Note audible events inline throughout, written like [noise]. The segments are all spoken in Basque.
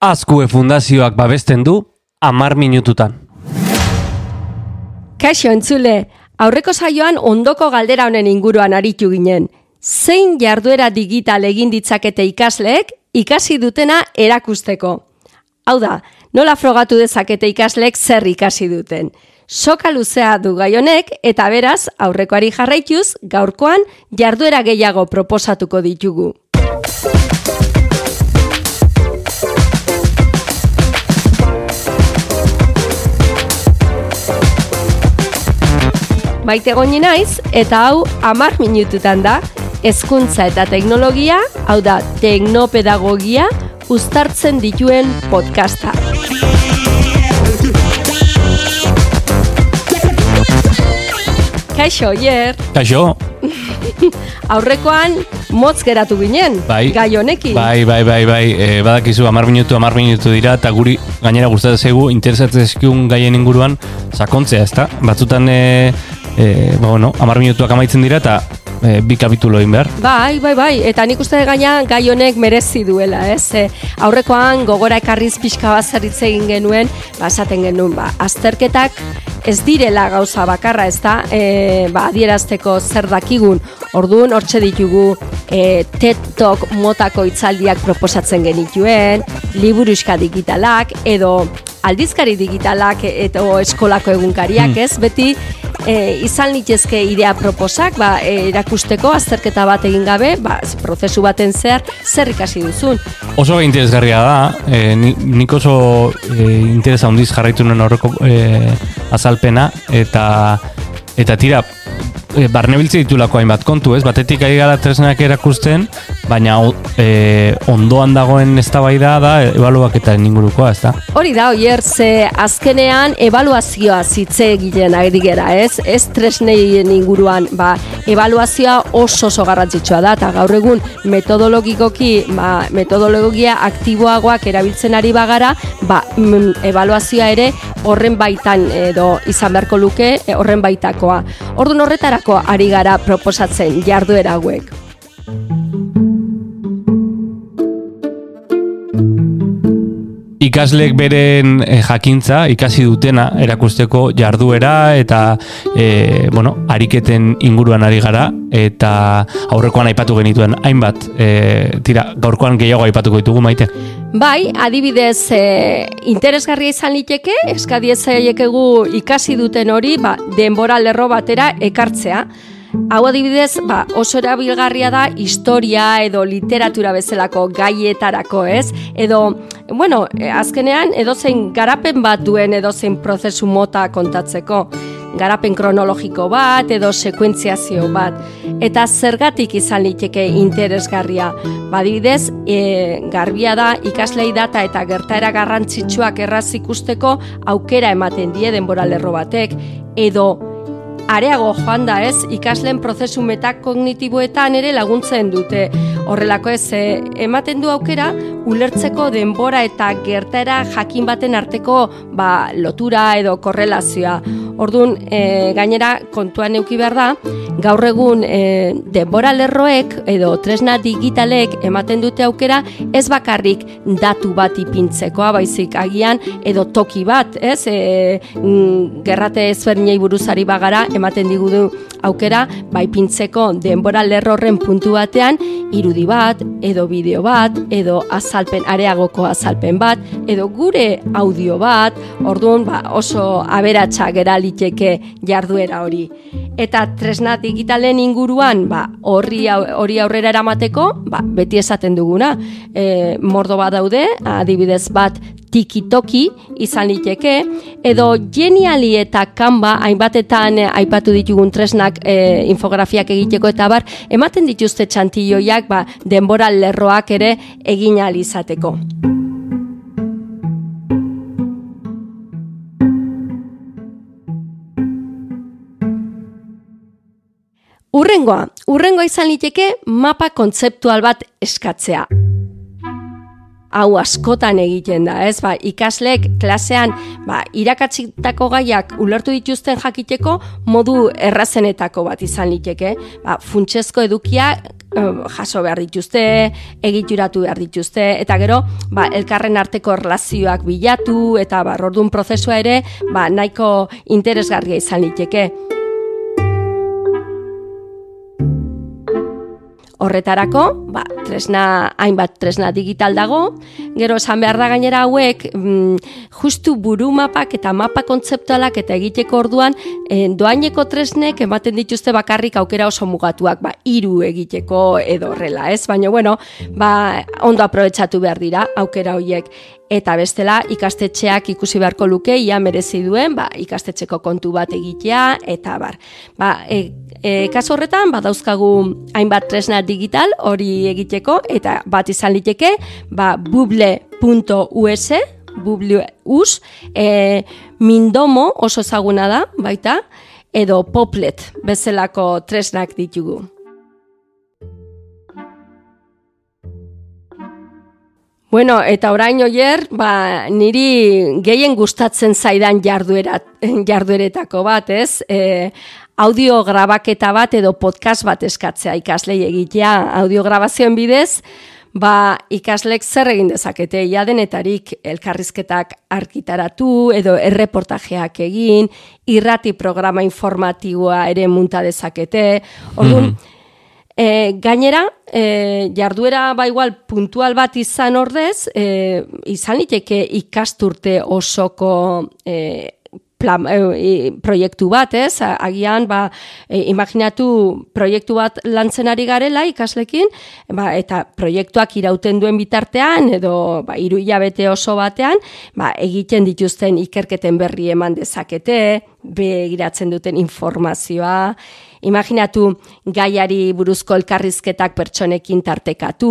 Azkue Fundazioak babesten du amar minututan. Kaixo entzule, aurreko saioan ondoko galdera honen inguruan aritu ginen. Zein jarduera digital egin ditzakete ikasleek ikasi dutena erakusteko? Hau da, nola frogatu dezakete ikasleek zer ikasi duten? Soka luzea du gai honek eta beraz aurrekoari jarraituz gaurkoan jarduera gehiago proposatuko ditugu. Maite goni naiz, eta hau amar minututan da, hezkuntza eta teknologia, hau da, teknopedagogia, uztartzen dituen podcasta. Kaixo, Oier. Kaixo, [laughs] Aurrekoan motz geratu ginen, Bai. gai honekin. bai, bai, bai, bai, e, badakizu amar minutu, amar minutu dira, eta guri gainera gustatzen zaigu interesatzen zizkigun gaien inguruan sakontzea, ezta? Batzutan, e, e, ba, bueno, amar minutuak amaitzen dira, eta e, bi kapitulo egin behar. Bai, bai, bai, eta nik uste gaina gai honek merezi duela, ez? E, aurrekoan gogora ekarriz pixka bat hitz egin genuen, ba, esaten genuen, ba, azterketak ez direla gauza bakarra, ez da, e, ba, adierazteko zer dakigun, orduan hortxe ditugu e, TED Talk motako hitzaldiak proposatzen genituen, liburuska digitalak, edo aldizkari digitalak edo eskolako egunkariak, ez? Beti e, izan litezke idea proposak, ba, e, erakusteko azterketa bat egin gabe, ba, prozesu baten zehar zer ikasi duzun. Oso interesgarria da, e, ni- nik oso e, interesa handiz jarraitu nuen horreko e, azalpena, eta eta tira, e, barnebiltze ditulako hainbat kontu, ez? Batetik ari gara tresnak erakusten, baina e, ondoan dagoen eztabaida da ebaluaketaren ingurukoa, ez da? Hori da, oier, ze azkenean evaluazioa zitze egiten ari gera, ez? Ez tresneien inguruan, ba, evaluazioa oso oso garrantzitsua da, eta gaur egun metodologikoki, ba, metodologia aktiboagoak erabiltzen ari bagara, ba, mm, evaluazioa ere horren baitan edo izan beharko luke e, horren baitakoa. Orduan horretarako ari gara proposatzen jarduera hauek. Ikasleek beren eh, jakintza ikasi dutena erakusteko jarduera eta e, bueno, ariketen inguruan ari gara eta aurrekoan aipatu genituen hainbat e, tira gaurkoan gehiago aipatuko ditugu maite. Bai, adibidez, e, interesgarria izan liteke, eskadiezaiekegu ikasi duten hori, ba, denbora lerro batera ekartzea. Hau adibidez, ba, oso erabilgarria da historia edo literatura bezalako gaietarako, ez? Edo, bueno, e, azkenean edozein garapen bat duen edozein prozesu mota kontatzeko garapen kronologiko bat edo sekuentziazio bat. Eta zergatik izan liteke interesgarria. Badibidez, e, garbia da ikaslei data eta gertaera garrantzitsuak erraz ikusteko aukera ematen die denbora lerro batek. Edo areago joan da ez, ikasleen prozesu metakognitiboetan ere laguntzen dute. Horrelako ez, e, ematen du aukera, ulertzeko denbora eta gertaera jakin baten arteko ba, lotura edo korrelazioa. Orduan, e, gainera kontuan euki behar da, gaur egun e, denbora lerroek edo tresna digitalek ematen dute aukera ez bakarrik datu bat ipintzekoa, baizik agian edo toki bat, ez? E, gerrate ezberdinei buruzari bagara ematen digudu aukera bai pintzeko denbora lerrorren puntu batean irudi bat edo bideo bat edo azalpen areagoko azalpen bat edo gure audio bat orduan ba, oso aberatsa gera liteke jarduera hori eta tresna digitalen inguruan ba, horri hori aurrera eramateko ba, beti esaten duguna e, mordo bat daude adibidez bat tikitoki izan liteke, edo geniali eta kanba hainbatetan aipatu ditugun tresnak eh, infografiak egiteko eta bar, ematen dituzte txantilloiak ba, denbora lerroak ere egin ahal izateko. Urrengoa, urrengoa izan liteke mapa kontzeptual bat eskatzea. Hau askotan egiten da, ez? Ba, ikasleek klasean ba, irakatsitako gaiak ulertu dituzten jakiteko modu errazenetako bat izan liteke. Ba, funtsezko edukia jaso behar dituzte, egituratu behar dituzte, eta gero, ba, elkarren arteko relazioak bilatu, eta ba, ordun prozesua ere, ba, nahiko interesgarria izan liteke. Horretarako, ba, tresna, hainbat tresna digital dago, gero esan behar da gainera hauek, mm, justu buru mapak eta mapa kontzeptualak eta egiteko orduan, e, doaineko tresnek ematen dituzte bakarrik aukera oso mugatuak, ba, iru egiteko edo horrela, ez? Baina, bueno, ba, ondo aprobetsatu behar dira aukera horiek eta bestela ikastetxeak ikusi beharko luke ia merezi duen ba, ikastetxeko kontu bat egitea eta bar. Ba, e, e, kaso horretan badauzkagu hainbat tresna digital hori egiteko eta bat izan liteke ba, buble.us buble.us e, mindomo oso ezaguna da baita edo poplet bezalako tresnak ditugu. Bueno, eta orain oier, ba, niri gehien gustatzen zaidan jarduera, jardueretako bat, ez? E, audio grabaketa bat edo podcast bat eskatzea ikaslei egitea. Audio grabazioen bidez, ba, ikaslek zer egin dezakete, ja denetarik elkarrizketak arkitaratu edo erreportajeak egin, irrati programa informatiboa ere munta dezakete, orduan, mhm. E, gainera, e, jarduera ba igual puntual bat izan ordez, e, izan liteke ikasturte osoko e, plan, e, proiektu bat, ez? Agian, ba, e, imaginatu proiektu bat lantzen ari garela ikaslekin, ba, eta proiektuak irauten duen bitartean, edo ba, iru hilabete oso batean, ba, egiten dituzten ikerketen berri eman dezakete, begiratzen duten informazioa, Imaginatu gaiari buruzko elkarrizketak pertsonekin tartekatu,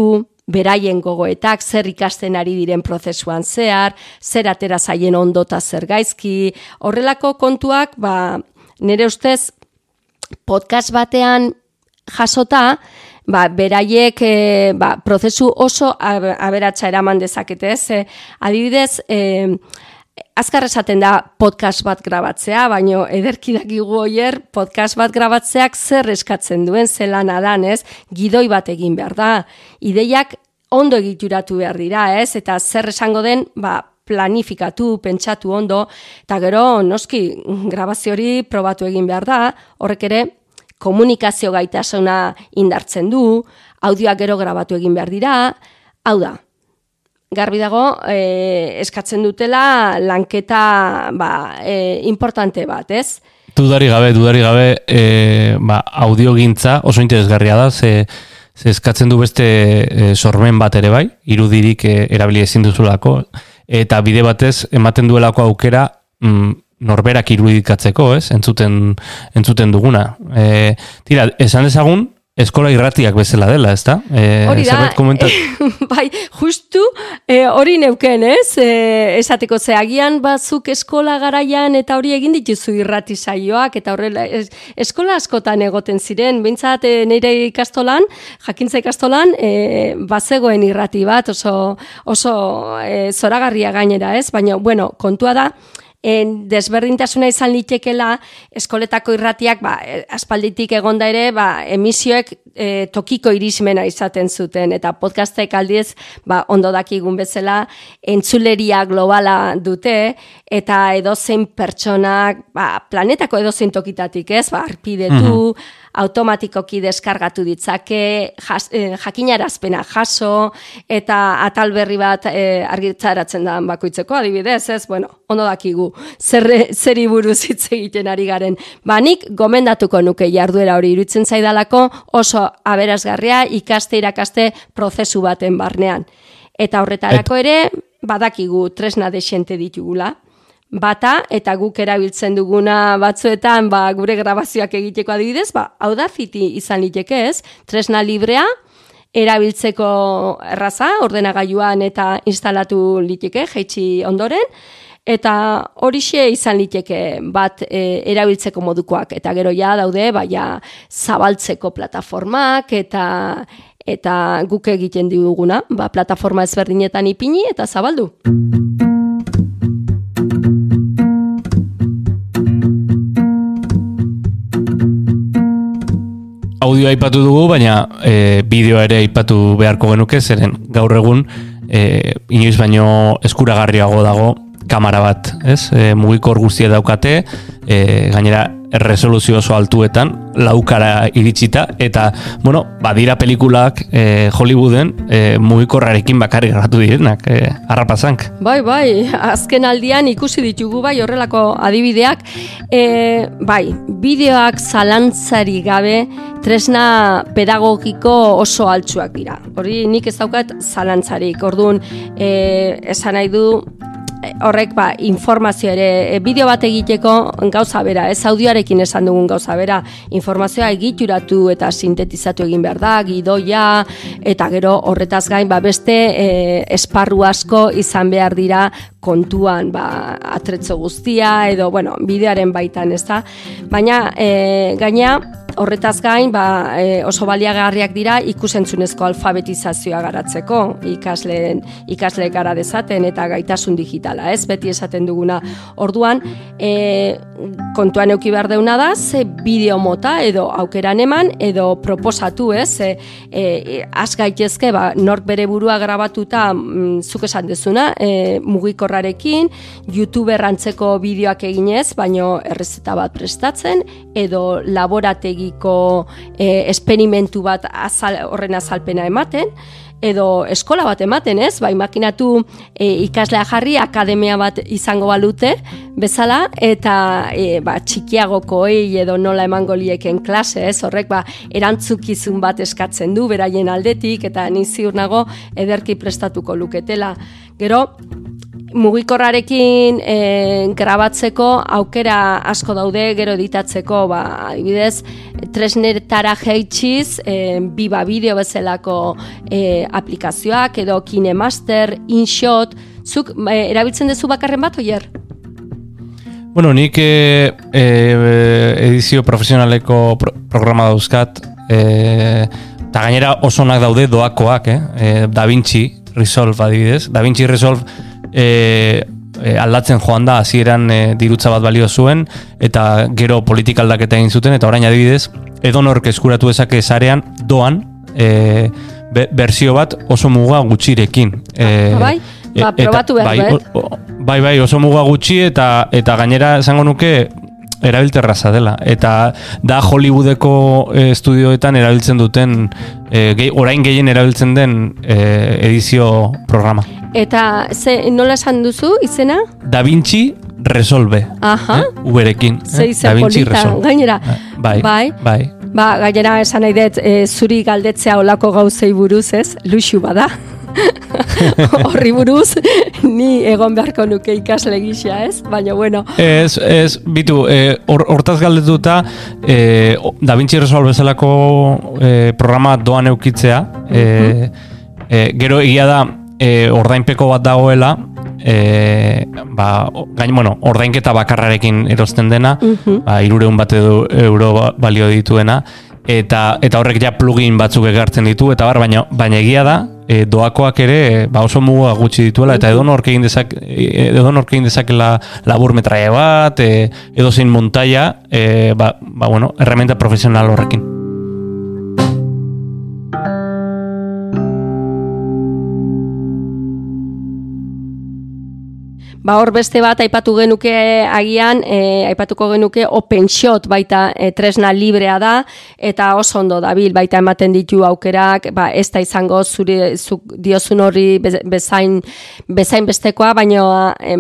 beraien gogoetak zer ikasten ari diren prozesuan zehar, zer atera zaien ondota zer gaizki, horrelako kontuak, ba, nire ustez, podcast batean jasota, ba, beraiek e, ba, prozesu oso aberatsa eraman dezakete, ez? E, adibidez, e, azkar esaten da podcast bat grabatzea, baino ederki dakigu oier podcast bat grabatzeak zer eskatzen duen zelan adan, ez? Gidoi bat egin behar da. Ideiak ondo egituratu behar dira, ez? Eta zer esango den, ba, planifikatu, pentsatu ondo, eta gero, noski, grabazio hori probatu egin behar da, horrek ere, komunikazio gaitasuna indartzen du, audioak gero grabatu egin behar dira, hau da, garbi dago e, eskatzen dutela lanketa ba, e, importante bat, ez? Dudari gabe, dudari gabe, e, ba, audiogintza oso interesgarria da, ze, ze eskatzen du beste e, sormen bat ere bai, irudirik e, erabili ezin duzulako, eta bide batez ematen duelako aukera mm, norberak irudikatzeko, ez? Entzuten, entzuten duguna. E, tira, esan ezagun, eskola irratiak bezala dela, ezta? E, hori da, [laughs] bai, justu e, hori neuken, ez? E, esateko zeagian batzuk eskola garaian eta hori egin dituzu irrati saioak eta horrela eskola askotan egoten ziren, bintzat e, nire ikastolan, jakintza ikastolan, e, bazegoen irrati bat oso, oso e, zoragarria gainera, ez? Baina, bueno, kontua da, en desberdintasuna izan litekela eskoletako irratiak ba, e, aspalditik egonda ere ba, emisioek e, tokiko irismena izaten zuten. Eta podcastek aldiz ba, ondo dakigun bezala entzuleria globala dute eta edozein pertsonak ba, planetako edozein tokitatik ez, ba, arpidetu, mhm automatikoki deskargatu ditzake, jas, eh, jakinarazpena jaso, eta atal berri bat eh, argitzaratzen da bakoitzeko, adibidez, ez, bueno, ondo dakigu, zer, zeri buruz hitz egiten ari garen. Banik, gomendatuko nuke jarduera hori irutzen zaidalako oso aberazgarria ikaste irakaste prozesu baten barnean. Eta horretarako ere, badakigu tresna desente ditugula bata eta guk erabiltzen duguna batzuetan ba, gure grabazioak egiteko adibidez, ba, hau da fiti izan liteke ez, tresna librea, erabiltzeko erraza, ordenagailuan eta instalatu liteke, jeitsi ondoren, eta horixe izan liteke bat e, erabiltzeko modukoak, eta gero ja daude, baia zabaltzeko plataformak, eta eta guk egiten duguna, ba, plataforma ezberdinetan ipini eta zabaldu. Audioa aipatu dugu, baina e, bideoa ere aipatu beharko genuke, zeren gaur egun e, inoiz baino eskuragarriago dago kamera bat, ez? E, mugikor guztia daukate, e, gainera erresoluzio oso altuetan, laukara iritsita, eta, bueno, badira pelikulak e, Hollywooden e, mugikorrarekin bakarrik gratu direnak, e, harrapazank. Bai, bai, azken aldian ikusi ditugu bai horrelako adibideak, e, bai, bideoak zalantzari gabe tresna pedagogiko oso altsuak dira. Hori nik ez daukat zalantzarik, orduan, e, esan nahi du, horrek ba, informazio ere, e, bideo bat egiteko gauza bera, ez audioarekin esan dugun gauza bera, informazioa egituratu eta sintetizatu egin behar da, gidoia, eta gero horretaz gain, ba, beste e, esparru asko izan behar dira kontuan ba, atretzo guztia, edo, bueno, bideoaren baitan, ez da? Baina, e, gaina, horretaz gain, ba, e, oso baliagarriak dira ikusentzunezko alfabetizazioa garatzeko, ikasleen, ikasle gara dezaten eta gaitasun digitala, ez? Beti esaten duguna. Orduan, e, kontuan euki behar deuna da, ze bideo mota edo aukeran eman, edo proposatu, ez? E, e, az gaitezke, ba, nork bere burua grabatuta, mm, zuk esan dezuna, e, mugikorrarekin, YouTube errantzeko bideoak eginez, baino errezeta bat prestatzen, edo laborategiko e, esperimentu bat azal, horren azalpena ematen, edo eskola bat ematen, ez? Ba, imaginatu e, ikaslea jarri akademia bat izango balute bezala eta e, ba, txikiagoko edo nola emango lieken klase, ez? Horrek ba, erantzukizun bat eskatzen du beraien aldetik eta ni ziur nago ederki prestatuko luketela. Gero, mugikorrarekin e, grabatzeko aukera asko daude gero editatzeko ba adibidez tresnetara jeitsiz e, biba bideo bezalako e, aplikazioak edo kinemaster inshot zuk e, erabiltzen duzu bakarren bat oier Bueno, nik e, e, edizio profesionaleko programa dauzkat eta gainera oso daude doakoak, eh? E, da Vinci Resolve adibidez. Da Vinci Resolve e, e, aldatzen joan da hasieran e, dirutza bat balio zuen eta gero politika aldaketa egin zuten eta orain adibidez edonork eskuratu dezake sarean doan e, berzio bat oso muga gutxirekin. E, bai, ba, probatu behar, bai, bai, bai, oso muga gutxi eta eta gainera esango nuke erabilterraza dela. Eta da Hollywoodeko e, estudioetan erabiltzen duten, e, orain gehien erabiltzen den e, edizio programa. Eta ze, nola esan duzu izena? Da Vinci Resolve. Aha. Eh? Uberekin. Eh? da Vinci Resolve. Gainera. Bai, bai. bai. Ba, gainera esan nahi dut, zuri galdetzea olako gauzei buruz ez, luxu bada. [laughs] horri buruz, ni egon beharko nuke ikasle gisa, ez? Baina, bueno. Ez, ez, bitu, eh, hortaz galdetuta, e, Da Vinci Resolve bezalako e, programa doan eukitzea, e, e, gero egia da, e, ordainpeko bat dagoela, e, ba, gain, bueno, ordainketa bakarrarekin erosten dena, uh -huh. ba, irureun bat edo euro ba, balio dituena, eta eta horrek ja plugin batzuk egartzen ditu, eta bar, baina, baina egia da, e, doakoak ere ba oso muga gutxi dituela eta edo nork egin dezak e, edo nork egin dezakela labur metraia bat e, edo zein montaia e, ba, ba bueno herramienta profesional horrekin Ba hor beste bat aipatu genuke agian, e, aipatuko genuke open shot baita e, tresna librea da eta oso ondo dabil baita ematen ditu aukerak, ba ez da izango zure zuk diozun horri bezain bezain bestekoa, baina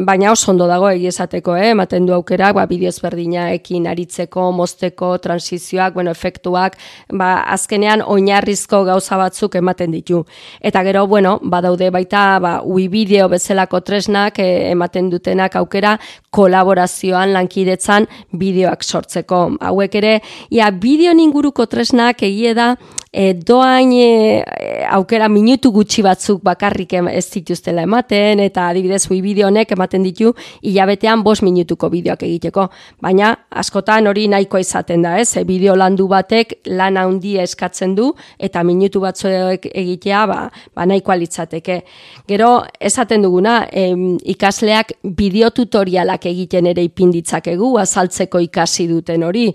baina oso ondo dago egi esateko, eh? ematen du aukerak, ba bideo ezberdinaekin aritzeko, mozteko, transizioak, bueno, efektuak, ba azkenean oinarrizko gauza batzuk ematen ditu. Eta gero, bueno, badaude baita ba ui bideo bezalako tresnak e, ematen dutenak aukera kolaborazioan lankidetzan bideoak sortzeko. Hauek ere, ia bideo inguruko tresnak egie da e, doain e, aukera minutu gutxi batzuk bakarrik ez dituztela ematen, eta adibidez hui bideo honek ematen ditu hilabetean bost minutuko bideoak egiteko. Baina askotan hori nahikoa izaten da, ez? E, bideo landu batek lan handia eskatzen du, eta minutu batzuek egitea ba, ba nahikoa litzateke. Gero, esaten duguna, em, ikasleak bideo tutorialak egiten ere ipin ditzakegu, azaltzeko ikasi duten hori.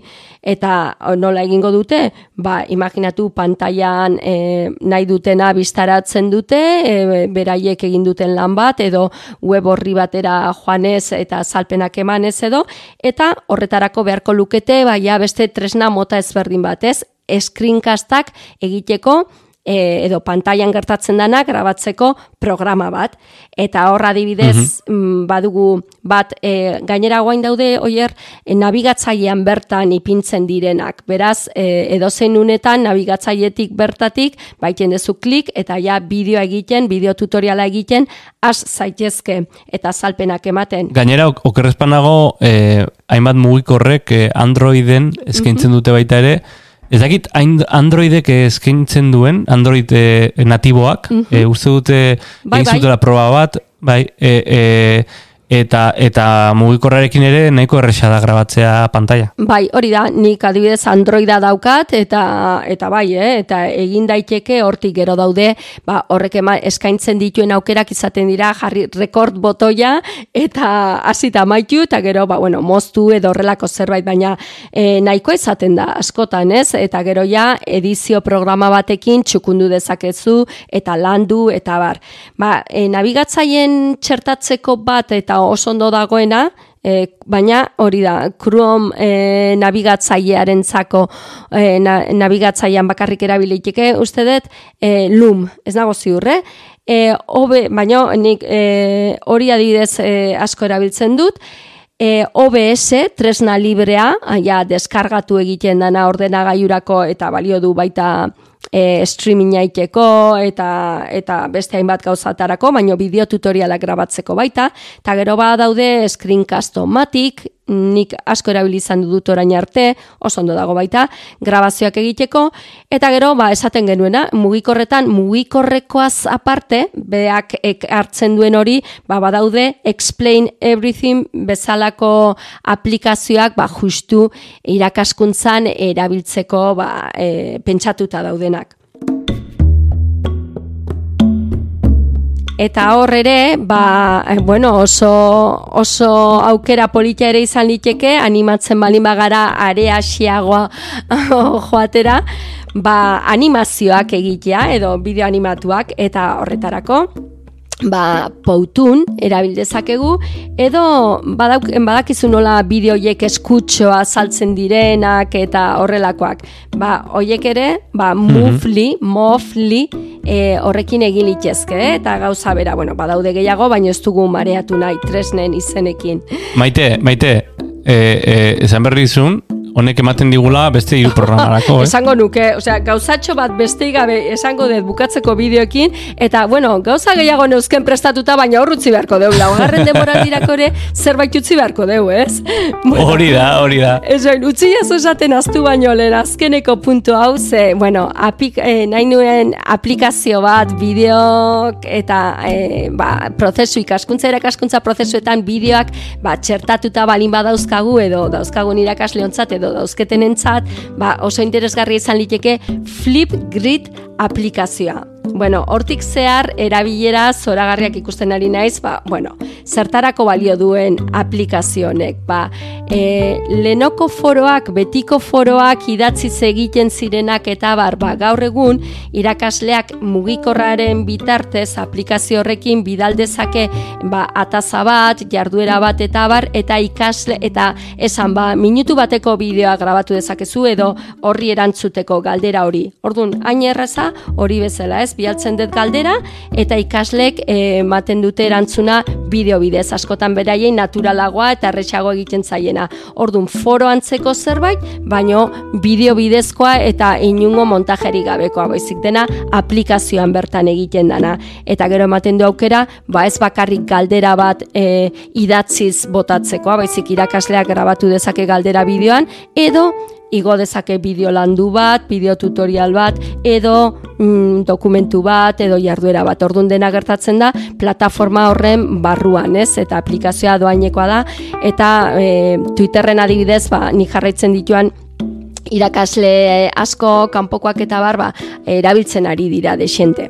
Eta nola egingo dute? Ba, imaginatu pantailan e, nahi dutena biztaratzen dute, e, beraiek egin duten lan bat, edo web horri batera joanez eta azalpenak emanez edo, eta horretarako beharko lukete, baina beste tresna mota ezberdin batez, screencastak egiteko, e, edo pantailan gertatzen dana grabatzeko programa bat. Eta hor adibidez, mm, badugu bat, e, gainera guain daude, oier, e, nabigatzailean bertan ipintzen direnak. Beraz, e, edozein unetan nabigatzailetik bertatik, baiten dezu klik, eta ja bideo egiten, bideo tutoriala egiten, has zaitezke eta azalpenak ematen. Gainera, ok- okerrezpanago, eh, hainbat mugikorrek eh, Androiden eskaintzen dute baita ere, Ez dakit, Androidek eskaintzen duen, Android eh, natiboak, eh, uste dute Bai, egin bai. proba bat, bai, e, e, eta eta mugikorrarekin ere nahiko erresa da grabatzea pantalla. Bai, hori da, nik adibidez Androida daukat eta eta bai, eh, eta egin daiteke hortik gero daude, ba horrek ema, eskaintzen dituen aukerak izaten dira jarri rekord botoia eta hasita maitu eta gero ba bueno, moztu edo horrelako zerbait, baina e, nahiko izaten da askotan, ez? Eta gero ja edizio programa batekin txukundu dezakezu eta landu eta bar. Ba, e, nabigatzaien txertatzeko bat eta oso ondo dagoena, E, baina hori da, Chrome e, nabigatzailearen zako e, na, nabigatzailean bakarrik erabiliteke, uste dut, e, Loom, ez nago ziurre, e, hobe, baina nik e, hori adidez e, asko erabiltzen dut, e, OBS, tresna librea, ja, deskargatu egiten dana ordenagailurako eta balio du baita e, streaming aiteko eta, eta beste hainbat gauzatarako, baino bideo tutorialak grabatzeko baita, eta gero ba daude screencast-o-matic, nik asko erabili izan dut orain arte, oso ondo dago baita, grabazioak egiteko, eta gero, ba, esaten genuena, mugikorretan, mugikorrekoaz aparte, beak hartzen duen hori, ba, badaude, explain everything bezalako aplikazioak, ba, justu irakaskuntzan erabiltzeko, ba, e, pentsatuta daudenak. Eta hor ere, ba, eh, bueno, oso, oso aukera politia ere izan liteke, animatzen balin bagara areasiagoa [laughs] joatera, ba, animazioak egitea edo bideo animatuak eta horretarako ba, poutun erabildezakegu edo badauk, badakizu nola bideoiek eskutxoa saltzen direnak eta horrelakoak. Ba, hoiek ere, ba, mufli, mofli e, horrekin egin litezke, eh? eta gauza bera, bueno, badaude gehiago, baina ez dugu mareatu nahi tresnen izenekin. Maite, maite, e, e, esan berri dizun, honek ematen digula beste hiru programarako, eh? Esango nuke, osea, gauzatxo bat beste gabe esango dut bukatzeko bideoekin, eta, bueno, gauza gehiago neuzken prestatuta, baina hor utzi beharko deu, laugarren demoraldirako ere zerbait utzi beharko deu, ez? [laughs] Hori da, hori da. Ez oin, utzi esaten aztu baino lehen azkeneko puntu hau, ze, bueno, apik, eh, nahi nuen aplikazio bat, bideok, eta eh, ba, prozesu ikaskuntza irakaskuntza prozesuetan bideoak ba, txertatuta balin badauzkagu edo dauzkagun irakasleontzat edo dauzketenentzat ba, oso interesgarria izan liteke Flipgrid aplikazioa. Bueno, hortik zehar erabilera zoragarriak ikusten ari naiz, ba, bueno, zertarako balio duen aplikazio honek, ba, e, lenoko foroak, betiko foroak idatziz egiten zirenak eta bar, ba, gaur egun irakasleak mugikorraren bitartez aplikazio horrekin bidaldezake ba, ataza bat, jarduera bat eta bar, eta ikasle, eta esan ba, minutu bateko bideoa grabatu dezakezu edo horri erantzuteko galdera hori. Orduan, hain erraza, hori bezala ez, bialtzen dut galdera, eta ikaslek eh, ematen dute erantzuna bideo bidez, askotan beraien naturalagoa eta erretxago egiten zaiena. Orduan, foro antzeko zerbait, baino bideo bidezkoa eta inungo montajeri gabekoa, baizik dena aplikazioan bertan egiten dana. Eta gero ematen du aukera, ba ez bakarrik galdera bat e, idatziz botatzekoa, baizik irakasleak grabatu dezake galdera bideoan, edo igo dezake bideo landu bat, bideo tutorial bat, edo mm, dokumentu bat, edo jarduera bat. Ordun dena gertatzen da, plataforma horren barruan, ez? Eta aplikazioa doainekoa da, eta e, Twitterren adibidez, ba, ni jarraitzen dituan, irakasle asko, kanpokoak eta barba, erabiltzen ari dira desente.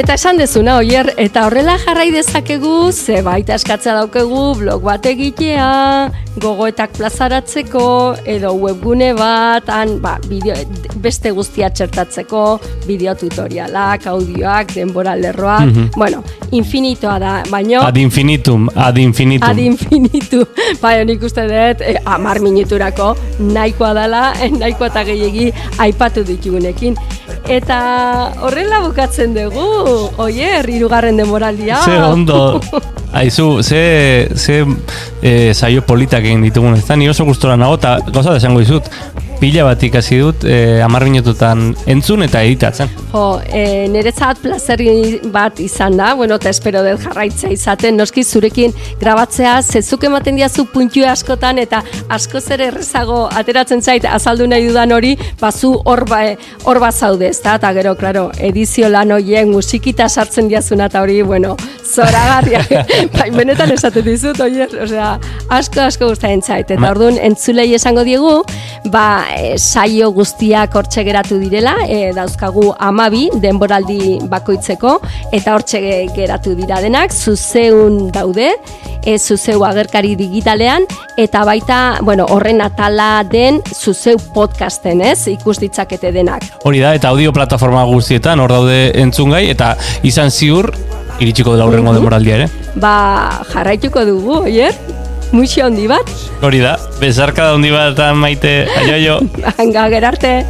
Eta esan dezuna, oier, eta horrela jarrai dezakegu, ze baita eskatzea daukegu, blog bat egitea, gogoetak plazaratzeko, edo webgune bat, han, ba, bideo, beste guztia txertatzeko, bideo tutorialak, audioak, denbora lerroak, mm bueno, infinitoa da, baino... Ad infinitum, ad infinitum. Ad infinitum, [laughs] bai, nik uste dut, e, amar minuturako, nahikoa dela, nahikoa eta gehiagi aipatu ditugunekin. Eta horrela bukatzen dugu, oier, irugarren demoraldia. Ze ondo, [laughs] aizu, ze, ze e, saio politak egin ditugun, ez da, ni oso gustora nago, eta gauza da esango dizut, pila bat ikasi dut, e, amar minututan entzun eta editatzen. Jo, e, niretzat plazeri bat izan da, bueno, eta espero dut jarraitza izaten, noski zurekin grabatzea, zezuk ematen diazu puntu askotan, eta asko zer errezago ateratzen zait, azaldu nahi dudan hori, bazu hor ba, hor zaude, ez da, eta gero, klaro, edizio lan horien musikita sartzen diazuna, eta hori, bueno, zoragarria, [laughs] bai, benetan esaten dizut, oier, osea, asko, asko guztain zait, eta orduan, entzulei esango diegu, ba, e, saio guztiak hortxe geratu direla, e, dauzkagu amabi denboraldi bakoitzeko, eta hortxe geratu dira denak, zuzeun daude, e, zuzeu agerkari digitalean, eta baita, bueno, horren atala den zuzeu podcasten, ez, ikus ditzakete denak. Hori da, eta audio plataforma guztietan, hor daude entzungai, eta izan ziur, iritsiko dela horrengo mm -hmm. ere? Ba, jarraituko dugu, oier? Muxio handi bat. Hori da, bezarka da handi bat maite, aio aio. [laughs] Hanga gerarte.